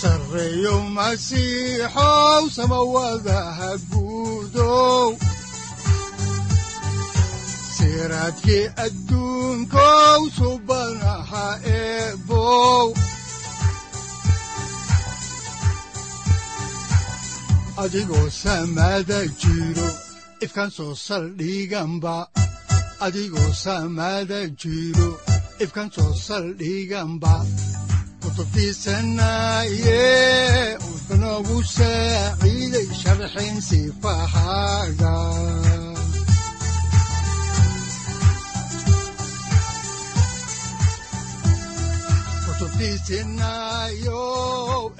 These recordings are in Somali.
sareyow masiixow samawadaha guudow siraadkii subanaha eebow adigoo samada jiro ifkaan soo saldhiganba sifahaaga.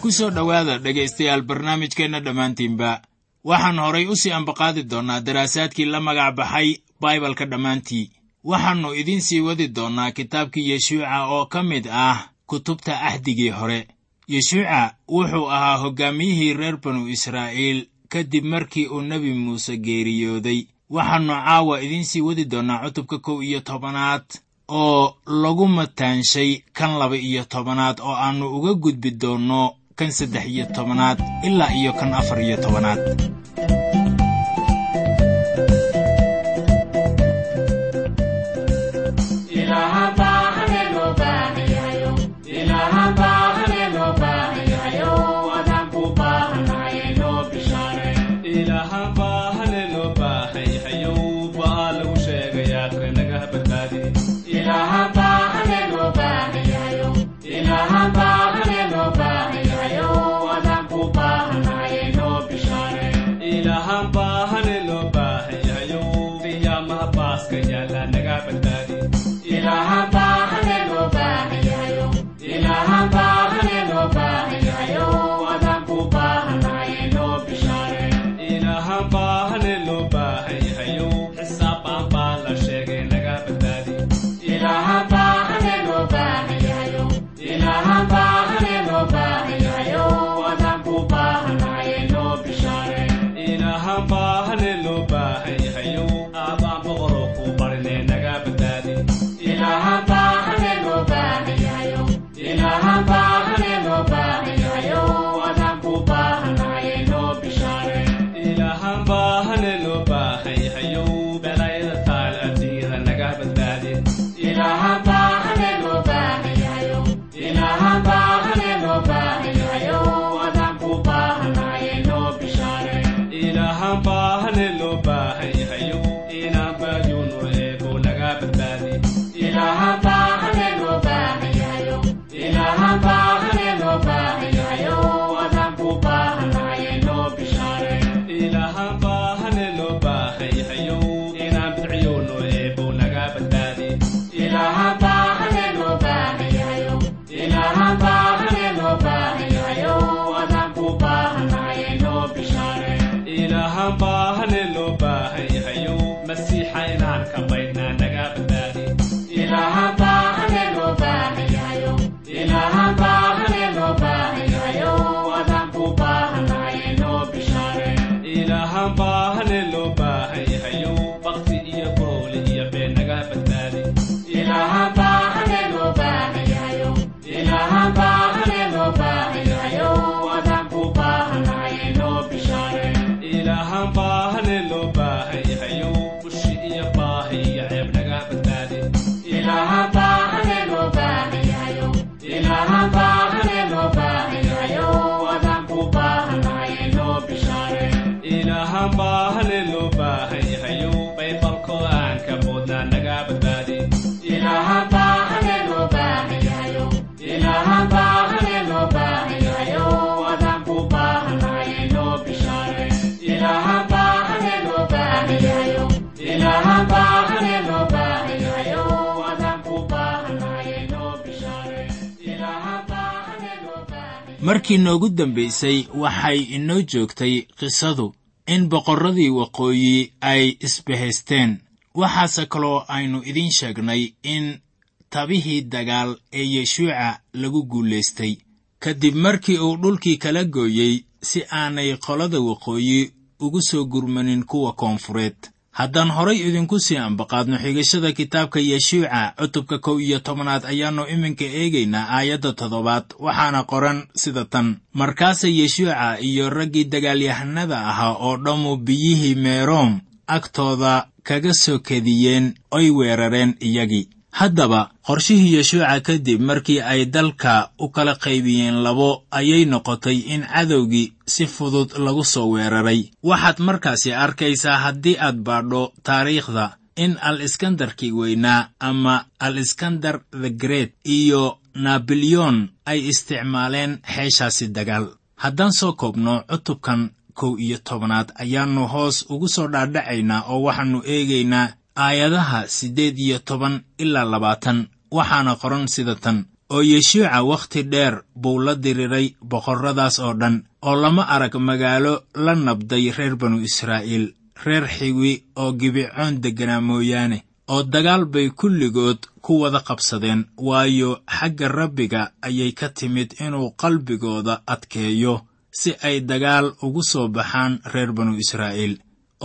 Ku soo dhowaada dhegaystayaal barnaamijkeenna dhammaantiinba. Waxaan horay u sii ambaqaadi doonnaa daraasaadkii la magac baxay baibalka dhammaantii. Waxaannu idiin sii wadi doonnaa kitaabkii yeshuuca oo ka mid ah kutubta ahdigii hore. Yeshuuca wuxuu ahaa hoggaamiyihii reer banu israa'iil kadib markii uu nebi muuse geeriyooday. Waxaannu caawa idiin sii wadi doonnaa cutubka kow iyo tobanaad oo lagu mataanshay kan laba iyo tobanaad oo aannu uga gudbi doonno kan saddex iyo tobanaad ilaa iyo kan afar iyo tobanaad Baba. markii noogu dambaysay waxay inoo joogtay qisadu in boqorradii waqooyi ay isbahaysteen waxaase kaloo aynu idiin sheegnay in tabihii dagaal ee yeshuuca lagu guulaystay kadib markii uu dhulkii kala gooyey si aanay qolada waqooyi ugu soo gurmanin kuwa koonfureed. Haddaan horay idinku sii ambaqaadno xigashada kitaabka yeshuuca cutubka kow iyo tobanaad ayaannu iminka eegaynaa aayadda toddobaad waxaana qoran sida tan. Markaase yeshuuca iyo raggii dagaalyahanada ahaa oo dhammu biyihii meeroom agtooda kaga soo kediyeen oy weerareen iyagii. Haddaba qorshihii yeshuuca kadib markii ay dalka u kala qaybiyeen labo ayay noqotay in cadowgii si fudud lagu soo weeraray. Waxaad markaasi arkaysaa haddii aad baadho taariikhda in al iskandarkii weynaa ama al iskandar the great iyo nabilyon ay isticmaaleen xeeshaasi dagaal. Haddaan soo koobno cutubkan kow iyo tobanaad ayaannu hoos ugu soo dhaadhacaynaa oo waxaannu eegaynaa aayadaha siddeed iyo toban ilaa labaatan waxaana qoran sida tan. Oo yeshuuca wakhti dheer buu la diriray boqorradaas oo dhan oo lama arag magaalo la nabday reer banu israa'iil reer xiwi oo gibicoon degganaa mooyaane oo dagaal bay kulligood ku wada qabsadeen waayo xagga rabbiga ayay ka timid inuu qalbigooda adkeeyo si ay dagaal ugu soo baxaan reer banu israa'iil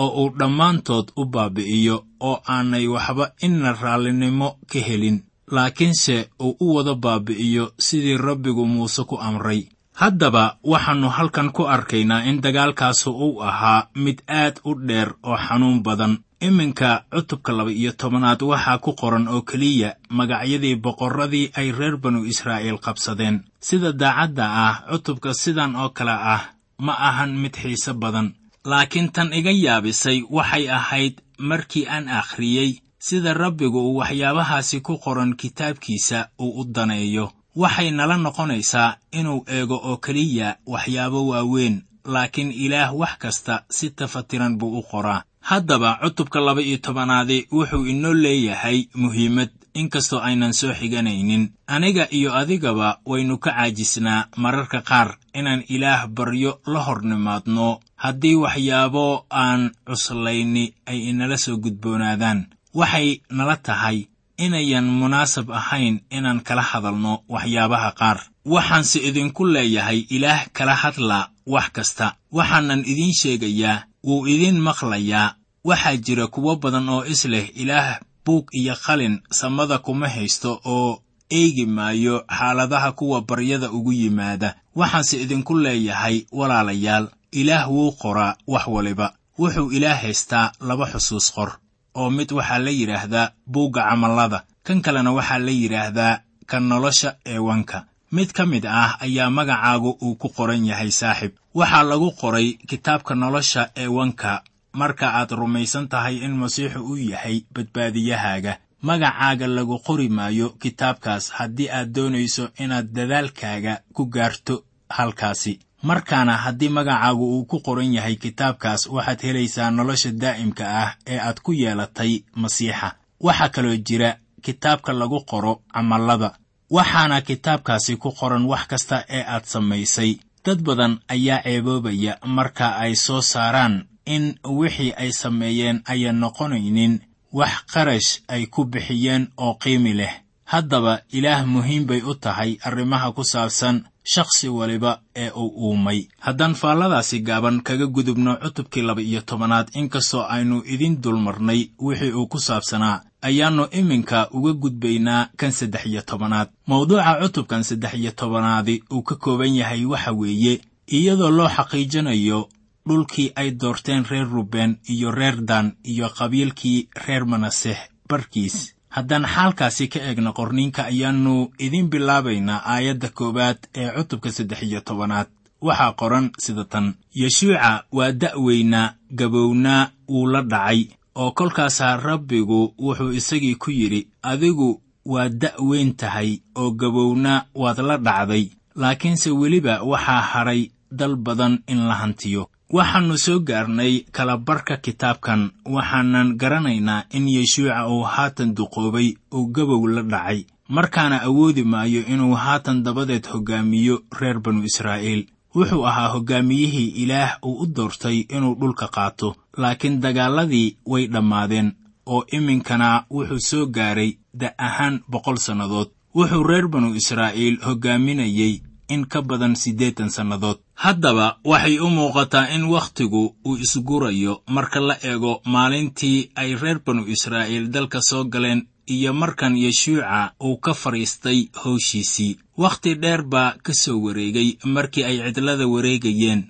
oo uu dhammaantood u baabi'iyo oo aanay waxba inna raallinimo ka helin laakiinse uu u wada baabi'iyo sidii rabbigu muuse ku amray. Haddaba waxaannu halkan ku arkaynaa in dagaalkaasu uu ahaa mid aad u dheer oo xanuun badan iminka cutubka laba iyo tobanaad waxaa ku qoran oo keliya magacyadii boqorradii ay reer banu israa'iil qabsadeen. Sida daacadda ah cutubka sidan oo kale ah ma ahan mid xiise badan. Laakiin tan iga yaabisay waxay ahayd markii aan akhriyey sida rabbigu uu waxyaabahaasi ku qoran kitaabkiisa uu u daneeyo. Waxay nala noqonaysaa inuu eego oo keliya waxyaabo waaweyn laakiin ilaah wax kasta si tafatiran buu u qoraa haddaba cutubka laba iyo tobanaadi wuxuu inoo leeyahay muhiimad inkastoo aynan soo xiganaynin aniga iyo adigaba waynu ka caajisnaa mararka qaar inaan ilaah baryo la hor nimaadno haddii waxyaabo aan cuslayni ay inala soo gudboonaadaan waxay nala tahay inayan munaasab ahayn inaan kala hadalno waxyaabaha qaar. Waxaanse idinku leeyahay ilaah kala hadla wax kasta waxaanan idiin sheegayaa wuu idiin maqlayaa. Waxaa jira kuwo badan oo is leh ilaah buug iyo qalin samada kuma haysto oo eegi maayo xaaladaha kuwa baryada ugu yimaada. Waxaanse idinku leeyahay walaalayaal ilaah wuu qoraa wax waliba. Wuxuu ilaah haystaa laba xusuus qor oo mid waxaa la yidhaahdaa buugga camallada. Kan kalena waxaa la yidhaahdaa kan nolosha eewanka mid ka mid ah ayaa magacaagu uu ku qoran yahay saaxib waxaa lagu qoray kitaabka nolosha eewanka marka aad rumaysan tahay in masiixu uu yahay badbaadiyahaaga magacaaga lagu qori maayo kitaabkaas haddii aad doonayso inaad dadaalkaaga ku gaarto halkaasi. Markaana haddii magacaagu uu ku qoran yahay kitaabkaas waxaad helaysaa nolosha daa'imka ah ee aad ku yeelatay masiixa. Waxaa kaloo jira kitaabka lagu qoro camallada waxaana kitaabkaasi ku qoran wax kasta ee aad samaysay dad badan ayaa ceeboobaya marka ay soo saaraan in wixii ay sameeyeen ayan noqonaynin wax qarash ay ku bixiyeen oo qiimi leh haddaba ilaah muhiim bay u tahay arrimaha ku saabsan shakhsi waliba ee uu uumay. Haddaan faalladaasi gaaban kaga gudubno cutubkii laba iyo tobanaad inkastoo aynu idin dulmarnay wixii uu ku saabsanaa ayaannu iminka uga gudbaynaa kan saddex iyo tobanaad. Mawduuca cutubkan saddex iyo tobanaadi uu ka kooban yahay waxa weeye iyadoo loo xaqiijinayo dhulkii ay doorteen reer ruben iyo reer dan iyo qabiilkii reer manasex barkiis haddaan xaalkaasi ka eegno qorniinka ayaannu idiin bilaabaynaa aayadda koowaad ee cutubka saddex iyo tobanaad. Waxaa qoran sida tan yeshuuca waa da'weynaa gabownaa wuu la dhacay oo kolkaasaa rabbigu wuxuu isagii ku yidhi adigu waa da'weyn tahay oo gabownaa waad la dhacday laakiinse weliba waxaa hadhay dal badan in la hantiyo waxaannu soo gaarnay kalabarka kitaabkan waxaanan garanaynaa in yeshuuca uu haatan duqoobay uu gabow la dhacay. Markaana awoodi maayo inuu haatan dabadeed hoggaamiyo reer banu israa'iil. Wuxuu ahaa hoggaamiyihii ilaah uu u doortay inuu dhulka qaato laakiin dagaalladii way dhammaadeen oo iminkana wuxuu soo gaaray da' ahaan boqol sannadood. Wuxuu reer banu israa'iil hoggaaminayey in ka badan siddeetan sannadood. Haddaba waxay u muuqataa in wakhtigu uu isgurayo marka la eego maalintii ay reer banu israa'iil dalka soo galeen iyo markan yeshuuca uu ka fadhiistay howshiisii wakhti dheer baa ka soo wareegay markii ay cidlada wareegayeen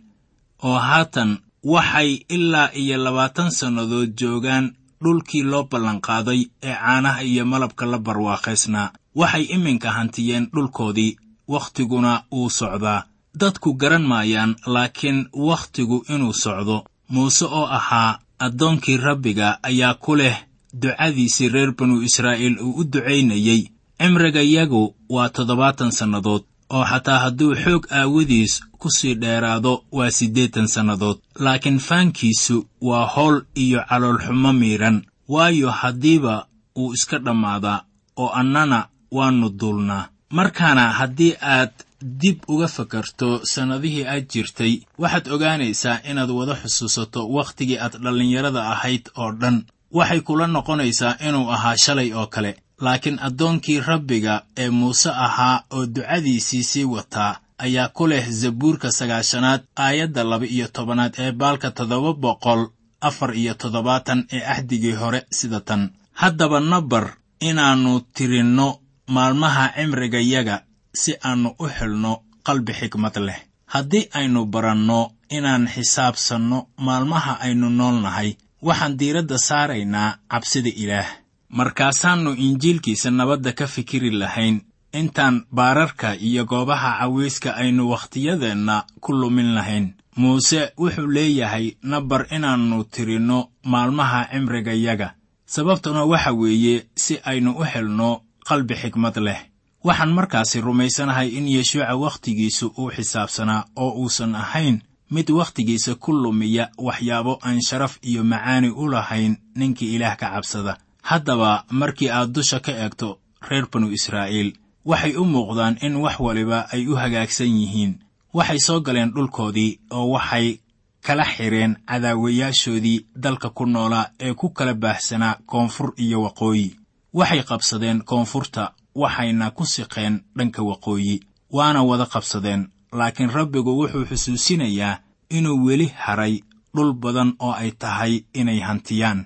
oo haatan waxay ilaa iyo labaatan sannadood joogaan dhulkii loo ballanqaaday ee caanaha iyo malabka la barwaaqaysnaa. Waxay iminka hantiyeen dhulkoodii wakhtiguna wuu socdaa. Dadku garan maayaan laakiin wakhtigu inuu socdo. Muuse oo ahaa addoonkii rabbiga ayaa ku leh ducadiisii reer banu israa'iil uu u ducaynayey cimrigayagu waa toddobaatan sannadood oo xataa hadduu xoog aawadiis ku sii dheeraado waa siddeetan sannadood. Laakiin faankiisu waa howl iyo caloolxumo miidhan waayo haddiiba uu iska dhammaadaa oo annana waannu duulnaa markaana haddii aad dib uga fakarto sannadihii aad jirtay waxaad ogaanaysaa inaad wada xusuusato wakhtigii aad dhallinyarada ahayd oo dhan. Waxay kula noqonaysaa inuu ahaa shalay oo kale laakiin addoonkii rabbiga ee muuse ahaa oo ducadiisii sii wataa ayaa ku leh zabuurka sagaashanaad aayadda laba-iyo tobanaad ee baalka toddoba boqol afar iyo toddobaatan ee axdigii hore sida tan. Haddaba nabar inaannu tirinno maalmaha cimrigayaga si aannu u helno qalbi xikmad leh. Haddii aynu baranno inaan xisaabsanno maalmaha aynu nool nahay waxaan diiradda saaraynaa cabsida ilaah. Markaasaannu injiilkiisa nabadda ka fikiri lahayn intaan baararka iyo goobaha cawayska aynu wakhtiyadeenna ku lumin lahayn. Muuse wuxuu leeyahay nabar inaannu tirinno maalmaha cimrigayaga sababtuna waxa weeye si aynu u helno qalbi xikmad leh. Waxaan markaasi rumaysanahay in yeshuuca wakhtigiisu uu xisaabsanaa oo uusan ahayn mid wakhtigiisa ku lumiya waxyaabo aan sharaf iyo macaani u lahayn ninkii ilaah ka cabsada. Haddaba markii aad dusha ka eegto reer banu israa'iil waxay u muuqdaan in wax waliba ay u hagaagsan yihiin. Waxay soo galeen dhulkoodii oo waxay kala xidheen cadaawayaashoodii dalka ku noolaa ee ku kala baahsanaa koonfur iyo waqooyi waxay qabsadeen koonfurta waxayna ku siqeen dhanka waqooyi waana wada qabsadeen laakiin rabbigu wuxuu xusuusinayaa inuu weli haray dhul badan oo ay tahay inay hantiyaan.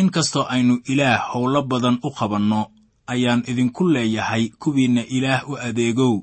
Inkastoo aynu ilaah howlo badan u qabanno ayaan idinku leeyahay kuwiinna ilaah u adeegow.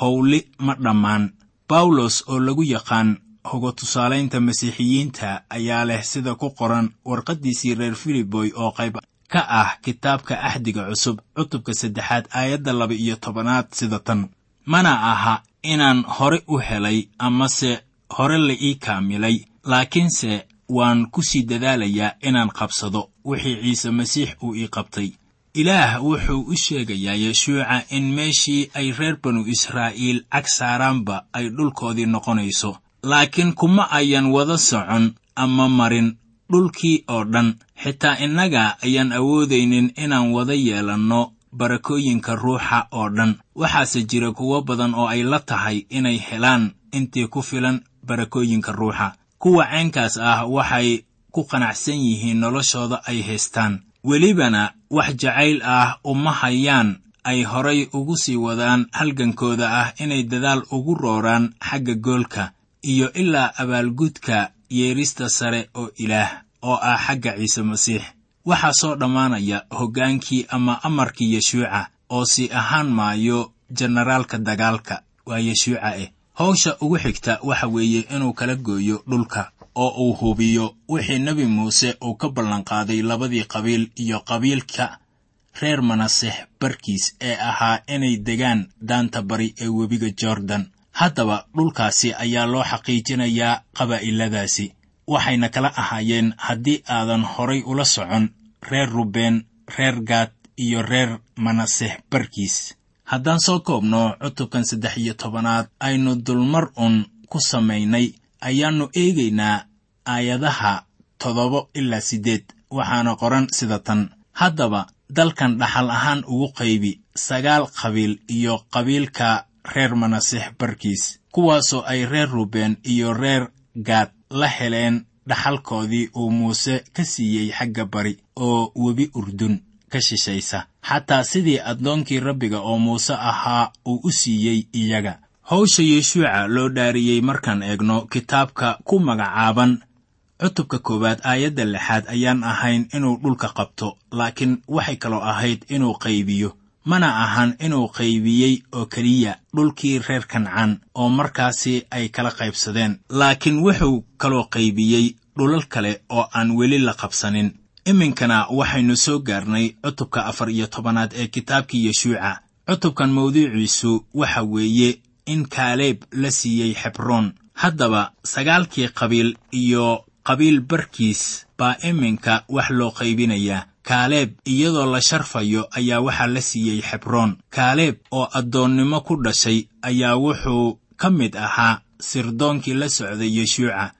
Howli ma dhammaan. Bawlos oo lagu yaqaan hoga tusaalaynta masiixiyiinta ayaa leh sida ku qoran warqaddiisii reer filiboy oo qayb ka ah kitaabka axdiga cusub cutubka saddexaad aayadda laba iyo tobanaad sida tan. Mana aha inaan hore u helay amase hore la ii kaamilay laakiinse waan ku sii dadaalayaa inaan qabsado wixii ciise masiix uu ii qabtay. Ilaah wuxuu u sheegayaa yeshuuca in meeshii ay reer banu israa'iil cag saaraanba ay dhulkoodii noqonayso. Laakiin kuma ayan wada socon ama marin dhulkii oo dhan. Xitaa innaga ayaan awoodaynin inaan wada yeelanno barakooyinka ruuxa oo dhan. Waxaase jira kuwo badan oo ay la tahay inay helaan intii ku filan barakooyinka ruuxa. Kuwa caynkaas ah waxay ku qanacsan yihiin noloshooda ay haystaan. Welibana wax jacayl ah uma hayaan ay horay ugu sii wadaan halgankooda ah inay dadaal ugu rooraan xagga goolka iyo ilaa abaalgudka yeerista sare oo ilaah oo ah xagga ciise masiix. Waxaa soo dhammaanaya hoggaankii ama amarkii yeshuuca oo sii ahaan maayo jenaraalka dagaalka waa yeshuuca eh. Howsha ugu xigta waxa weeye inuu kala gooyo dhulka oo uu hubiyo wixii nebi muuse uu ka ballanqaaday labadii qabiil iyo qabiilka reer manasex barkiis ee ahaa inay degaan daanta bari ee webiga jordan haddaba dhulkaasi ayaa loo xaqiijinayaa qabaa'iladaasi. Waxayna kala ahaayeen haddii aadan horay ula socon reer rubeen reer gaad iyo reer manasex barkiis. Haddaan soo koobno cutubkan saddex iyo tobanaad aynu dulmar un ku samaynay. Ayaannu eegaynaa aayadaha toddoba ilaa siddeed. Waxaana qoran sida tan. Haddaba dalkan dhaxal ahaan ugu qaybi sagaal qabiil iyo qabiilka reer manasix barkiis kuwaasoo ay reer ruben iyo reer gaad la heleen dhaxalkoodii uu muuse ka siiyey xagga bari oo webi urdun ka shishaysa xataa sidii addoonkii rabbiga oo muuse ahaa uu u siiyey iyaga. Howsha yeshuuca loo dhaariyey markaan eegno kitaabka ku magacaaban cutubka koowaad aayadda lixaad ayaan ahayn inuu dhulka qabto laakiin waxay kaloo ahayd inuu qaybiyo mana ahan inuu qaybiyey oo keliya dhulkii reer kancaan oo markaasi ay kala qaybsadeen. Laakiin wuxuu kaloo qaybiyey dhulal kale oo aan weli la qabsanin. Iminkana waxaynu soo gaarnay cutubka afar iyo tobanaad ee kitaabkii yeshuuca. Cutubkan mawduuciisu waxa weeye in kaaleeb la siiyey xebroon haddaba sagaalkii qabiil iyo qabiil barkiis baa iminka wax loo qaybinayaa kaaleeb iyadoo la sharfayo ayaa waxaa la siiyey xebroon kaaleeb oo addoonnimo ku dhashay ayaa wuxuu ka mid ahaa sirdoonkii la socday yeshuuca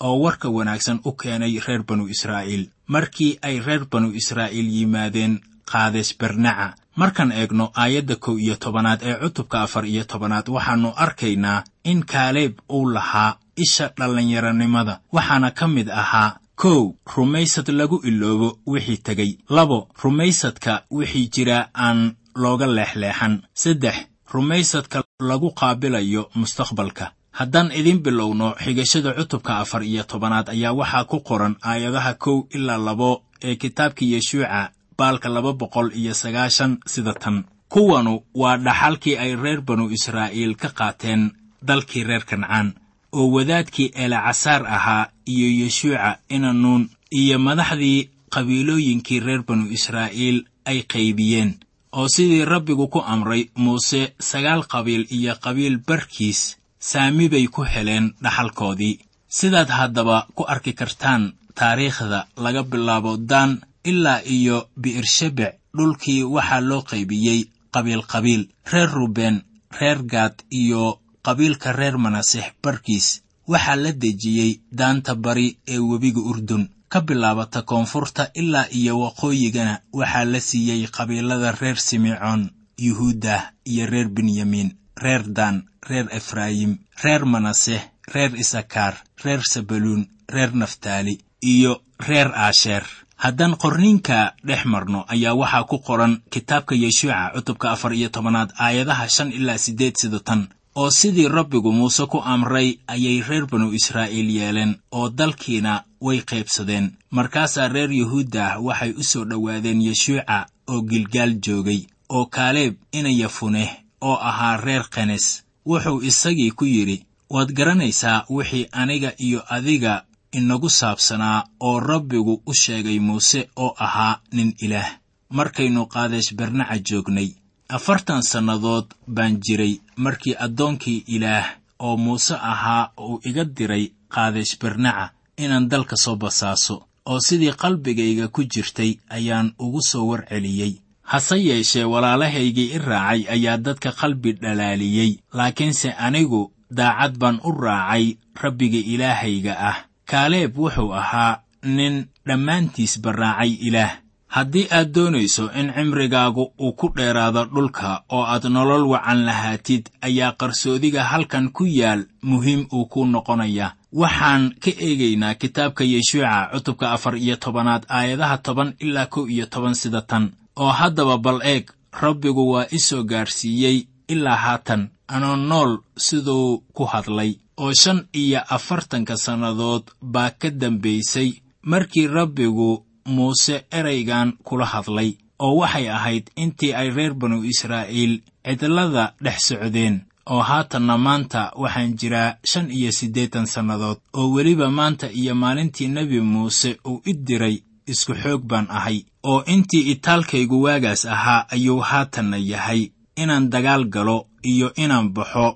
oo warka wanaagsan u keenay reer banu israa'iil. Markii ay reer banu israa'iil yimaadeen qaades barnaca markaan eegno aayadda kow iyo tobanaad ee cutubka afar iyo tobanaad waxaannu arkaynaa in kaaleeb uu lahaa isha dhallinyaronimada waxaana ka mid ahaa kow rumaysad lagu iloobo wixii tegey labo rumaysadka wixii jira aan looga leexleexan. Saddex rumaysadka lagu qaabilayo mustaqbalka. Haddaan idin bilowno xigashada cutubka afar iyo tobanaad ayaa waxaa ku qoran aayadaha kow ilaa labo ee kitaabkii yeshuuca baalka laba boqol iyo sagaashan sida tan. Kuwanu waa dhaxalkii ay reer banu israa'iil ka qaateen dalkii reer kancaan oo wadaadkii eelacasaar ahaa iyo yeshuuca inanuun iyo madaxdii qabiilooyinkii reer banu israa'iil ay qaybiyeen oo sidii rabbigu ku amray muuse sagaal qabiil iyo qabiil barkiis saami bay ku heleen dhaxalkoodii. Sidaad haddaba ku arki kartaan taariikhda laga bilaabo daan ilaa iyo bi'ershebec dhulkii waxaa loo qaybiyey qabiilqabiil reer ruben reer gaad iyo qabiilka reer manasix barkiis waxaa la dejiyey daanta bari ee webiga urdun. Ka bilaabata koonfurta ilaa iyo waqooyigana waxaa la siiyey qabiilada reer simecoon yuhuudah iyo reer benyamin reer dan reer efraayim reer manaseh reer isakaar reer sabaluun reer naftaali iyo reer aasheer. Haddaan qorniinka dhex marno ayaa waxaa ku qoran kitaabka yeshuuca cutubka afar iyo tobanaad aayadaha shan ilaa siddeed sida tan oo sidii rabbigu muuse ku amray ayay reer banu israa'iil yeeleen oo dalkiina way qaybsadeen. Markaasaa reer yuhuudah waxay u soo dhowaadeen yeshuuca oo gilgaal joogay oo kaaleeb inayafuneh oo ahaa reer kenes wuxuu isagii ku yidhi waad garanaysaa wixii aniga iyo adiga inagu saabsanaa oo rabbigu u sheegay muuse oo ahaa nin ilaah. Markaynu qaadeesh barnaca joognay afartan sannadood baan jiray markii addoonkii ilaah oo muuse ahaa uu iga diray qaadeesh barnaca inaan dalka soo basaaso oo sidii qalbigayga ku jirtay ayaan ugu soo warceliyey. Hase yeeshee walaalahaygii i raacay ayaa dadka qalbi dhalaaliyey laakiinse anigu daacad baan u raacay rabbiga ilaahayga ah. Kaaleeb wuxuu ahaa nin dhammaantiisba raacay ilaah haddii aad doonayso in cimrigaagu uu ku dheeraado dhulka oo aad nolol wacan lahaatid ayaa qarsoodiga halkan ku yaal muhiim uu ku noqonaya. Waxaan ka eegaynaa kitaabka yeshuuca cutubka afar iyo tobanaad aayadaha toban ilaa kow iyo toban sida tan. Oo haddaba bal eeg rabbigu waa i soo gaarsiiyey ilaa haatan. Anoo nool siduu ku hadlay. Oo shan iyo afartanka sannadood baa ka dambaysay markii rabbigu muuse eraygan kula hadlay oo waxay ahayd intii ay reer banu israa'iil cidlada dhex socdeen oo haatanna maanta waxaan jiraa shan iyo siddeetan sannadood oo weliba maanta iyo maalintii nebi muuse uu i diray isku xoog baan ahay oo intii itaalkaygu waagaas ahaa ayuu haatanna yahay inaan dagaal galo iyo inaan baxo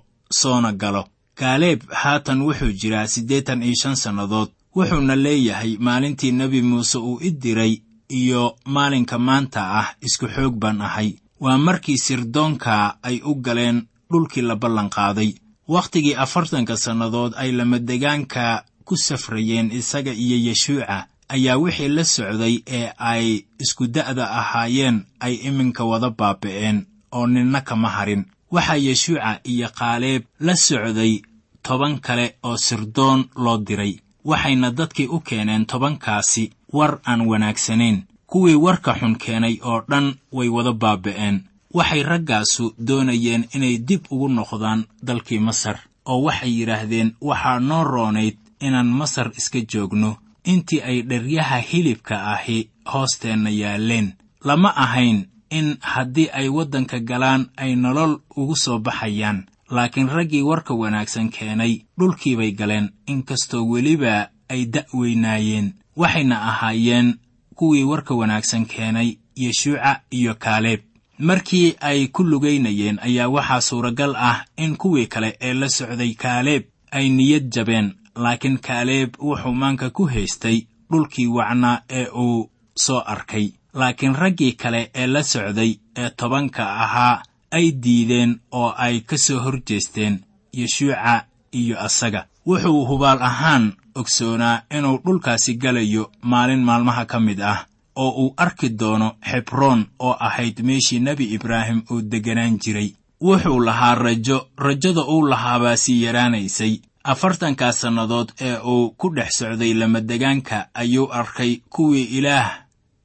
soona galo. Kaaleeb haatan wuxuu jiraa siddeetan iyo shan sannadood wuxuuna leeyahay maalintii nebi muuse uu i diray iyo maalinka maanta ah isku xoog baan ahay. Waa markii sirdoonka ay u galeen dhulkii la ballanqaaday. Wakhtigii afartanka sannadood ay lamadegaanka ku safrayeen isaga iyo yeshuuca ayaa wixii la socday ee ay isku da'da ahaayeen ay iminka wada baaba'een oo ninna kama harin. Waxaa yeshuuca iyo kaaleeb la socday toban kale oo sirdoon loo diray waxayna dadkii u keeneen tobankaasi war aan wanaagsanayn. Kuwii warka xun keenay oo dhan way wada baaba'een. Waxay raggaasu doonayeen inay dib ugu noqdaan dalkii masar oo waxay yidhaahdeen waxaa noo roonayd inaan masar iska joogno. Intii ay dheryaha hilibka ahi hoosteenna yaalleen lama ahayn in haddii ay waddanka galaan ay nolol ugu soo baxayaan laakiin raggii warka wanaagsan keenay dhulkiibay galeen. Inkastoo weliba ay da'weynaayeen waxayna ahaayeen kuwii warka wanaagsan keenay yeshuuca iyo kaaleeb markii ay ku lugaynayeen ayaa waxaa suuragal ah in kuwii kale ee la socday kaaleeb ay niyad jabeen laakiin kaaleeb wuxuu maanka ku haystay dhulkii wacnaa ee uu soo arkay. Laakiin raggii kale ee la socday ee tobanka ahaa ay diideen oo ay ka soo hor jeesteen yeshuuca iyo asaga. Wuxuu hubaal ahaan ogsoonaa inuu dhulkaasi galayo maalin maalmaha ka mid ah oo uu arki doono xebroon oo ahayd meeshii nebi ibraahim uu degganaan jiray. Wuxuu lahaa rajo rajada uu lahaabaa sii yaraanaysay. Afartankaa sannadood ee uu ku dhex socday lamadegaanka ayuu arkay kuwii ilaah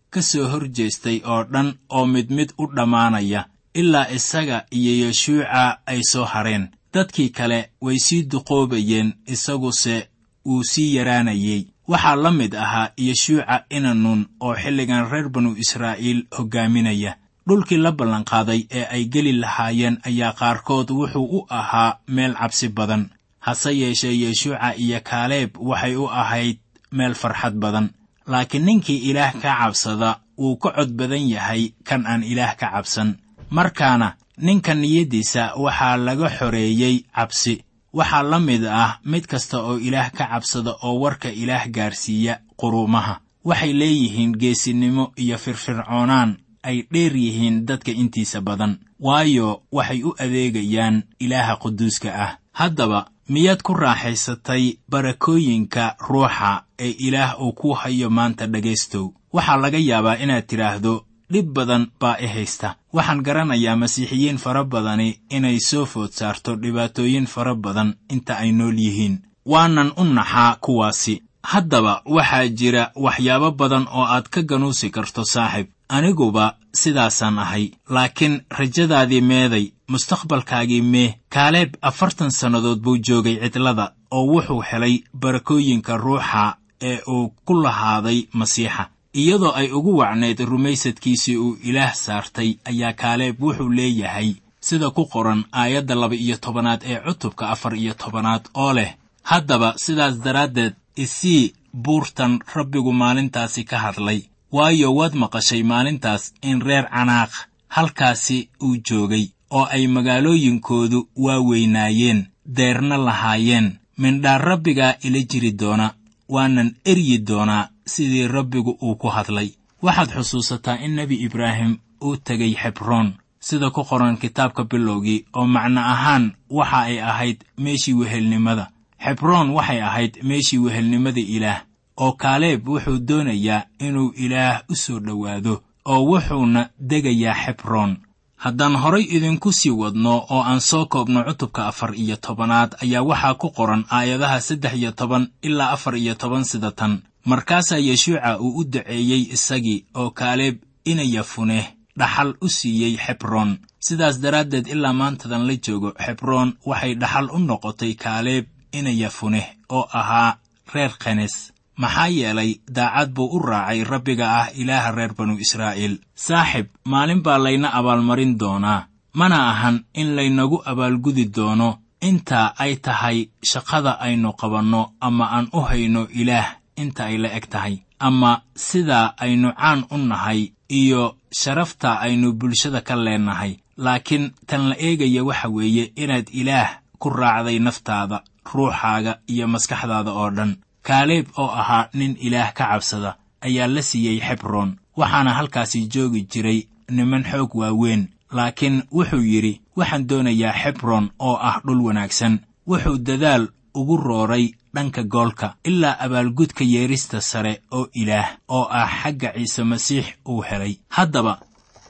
ka soo hor jeestay oo dhan oo mid mid u dhammaanaya ilaa isaga iyo yeshuuca ay soo hareen. Dadkii kale way sii duqoobayeen isaguse wuu sii yaraanayey waxaa la mid ahaa yeshuuca inanun oo xilligan reer banu israa'iil hoggaaminaya. Dhulkii la ballanqaaday ee ay geli lahaayeen ayaa qaarkood wuxuu u ahaa meel cabsi badan. Hase yeeshee yeshuuca iyo kaaleeb waxay u ahayd meel farxad badan. Laakiin ninkii ilaah ka cabsada wuu ka cod badan yahay kan aan ilaah ka cabsan markaana ninka niyaddiisa waxaa laga xoreeyey cabsi. Waxaa la mid ah mid kasta oo ilaah ka cabsada oo warka ilaah gaarsiiya quruumaha waxay leeyihiin geesinimo iyo firfircoonaan. Ay dheer yihiin dadka intiisa badan. Waayo waxay u adeegayaan ilaaha quduuska ah. Haddaba miyaad ku raaxaysatay barakooyinka ruuxa ee ilaah uu ku hayo maanta dhegaystow waxaa laga yaabaa inaad tidhaahdo dhib badan baa i haysta. Waxaan garanayaa masiixiyiin fara badani inay soo food saarto dhibaatooyin fara badan inta ay nool yihiin. Waanan u naxaa kuwaasi. Haddaba waxaa jira waxyaabo badan oo aad ka ganuusi karto saaxib. Aniguba sidaasaan ahay laakiin rajadaadii meeday mustaqbalkaagii mee kaaleeb afartan sannadood buu joogay cidlada oo wuxuu helay barakooyinka ruuxa ee uu ku lahaaday masiixa iyadoo ay ugu wacnayd rumaysadkiisii uu ilaah saartay ayaa kaaleeb wuxuu leeyahay sida ku qoran aayadda laba iyo tobanaad ee cutubka afar iyo tobanaad oo leh haddaba sidaas daraaddeed isii buurtan rabbigu maalintaasi ka hadlay waayo waad maqashay maalintaas in reer canaaq halkaasi uu joogay oo ay magaalooyinkoodu waaweynaayeen deerna lahaayeen. Mindhaa rabbigaa ila jiri doona waanan eryi doonaa sidii rabbigu uu ku hadlay. Waxaad xusuusataa in nebi ibraahim uu tegay xebroon sida ku qoran kitaabka bilowgii oo macno ahaan waxa ay ahayd meeshii wehelnimada. Xebroon waxay ahayd meeshii wehelnimada ilaah oo kaaleeb wuxuu doonayaa inuu ilaah u soo dhowaado oo wuxuuna degayaa xebroon haddaan horay idinku sii wadno oo aan soo koobno cutubka afar iyo tobanaad ayaa waxaa ku qoran aayadaha saddex iyo toban ilaa afar iyo toban sida tan markaasaa yeshuuca uu u duceeyey isagii oo kaaleeb inayafune dhaxal u siiyey xebroon sidaas daraaddeed ilaa maantadan la joogo xebroon waxay dhaxal u noqotay kaaleeb inayafune oo ahaa reer khenes maxaa yeelay daacad buu u raacay rabbiga ah ilaaha reer banu israa'iil. Saaxib maalin baa layna abaalmarin doonaa. Mana ahan in laynagu abaalgudi doono. Inta ay tahay shaqada aynu qabanno ama aan u hayno ilaah inta ay la eg tahay. Ama sida aynu caan u nahay iyo sharafta aynu bulshada ka leennahay laakiin tan la eegaya waxa weeye inaad ilaah ku raacday naftaada ruuxaaga iyo maskaxdaada oo dhan. Kaaleeb oo ahaa nin ilaah ka cabsada ayaa la siiyey xebroon waxaana halkaasi joogi jiray niman xoog waaweyn. Laakiin wuxuu yidhi waxaan doonayaa xebroon oo ah dhul wanaagsan. Wuxuu dadaal ugu rooray dhanka goolka ilaa abaalgudka yeerista sare oo ilaah oo ah xagga ciise masiix uu helay. Haddaba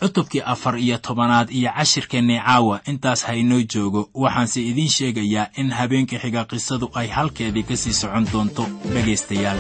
cutubkii afar iyo tobanaad iyo cashirkeennii caawa intaas haynoo joogo waxaanse idiin sheegayaa in habeenka xiga qisadu ay halkeedii ka sii socon doonto dhegaystayaal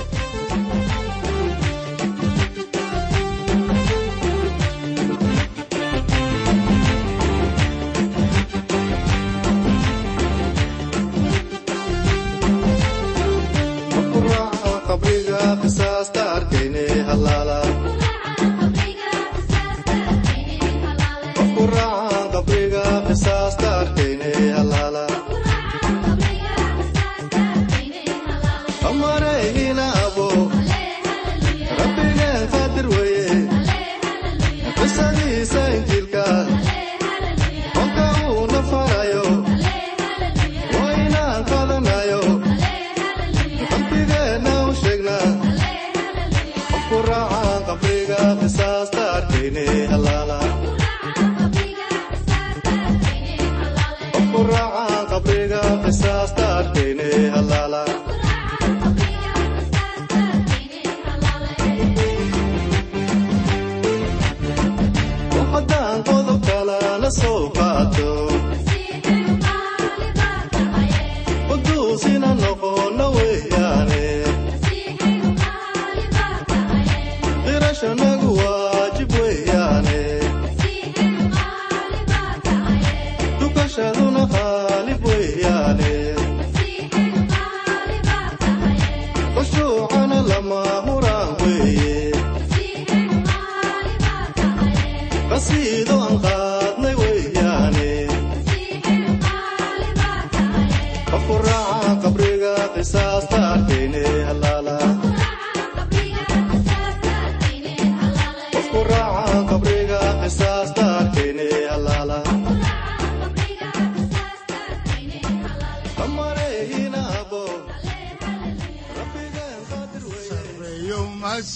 Hallelujah.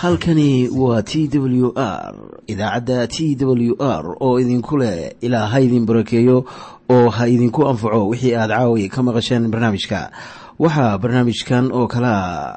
halkani waa t w r idaacadda t w r oo idinku leh ilaa ha idin barakeeyo oo ha idinku anfaco wixii aad caawi ka maqasheen barnaamijka. Waxaa barnaamijkan oo kalea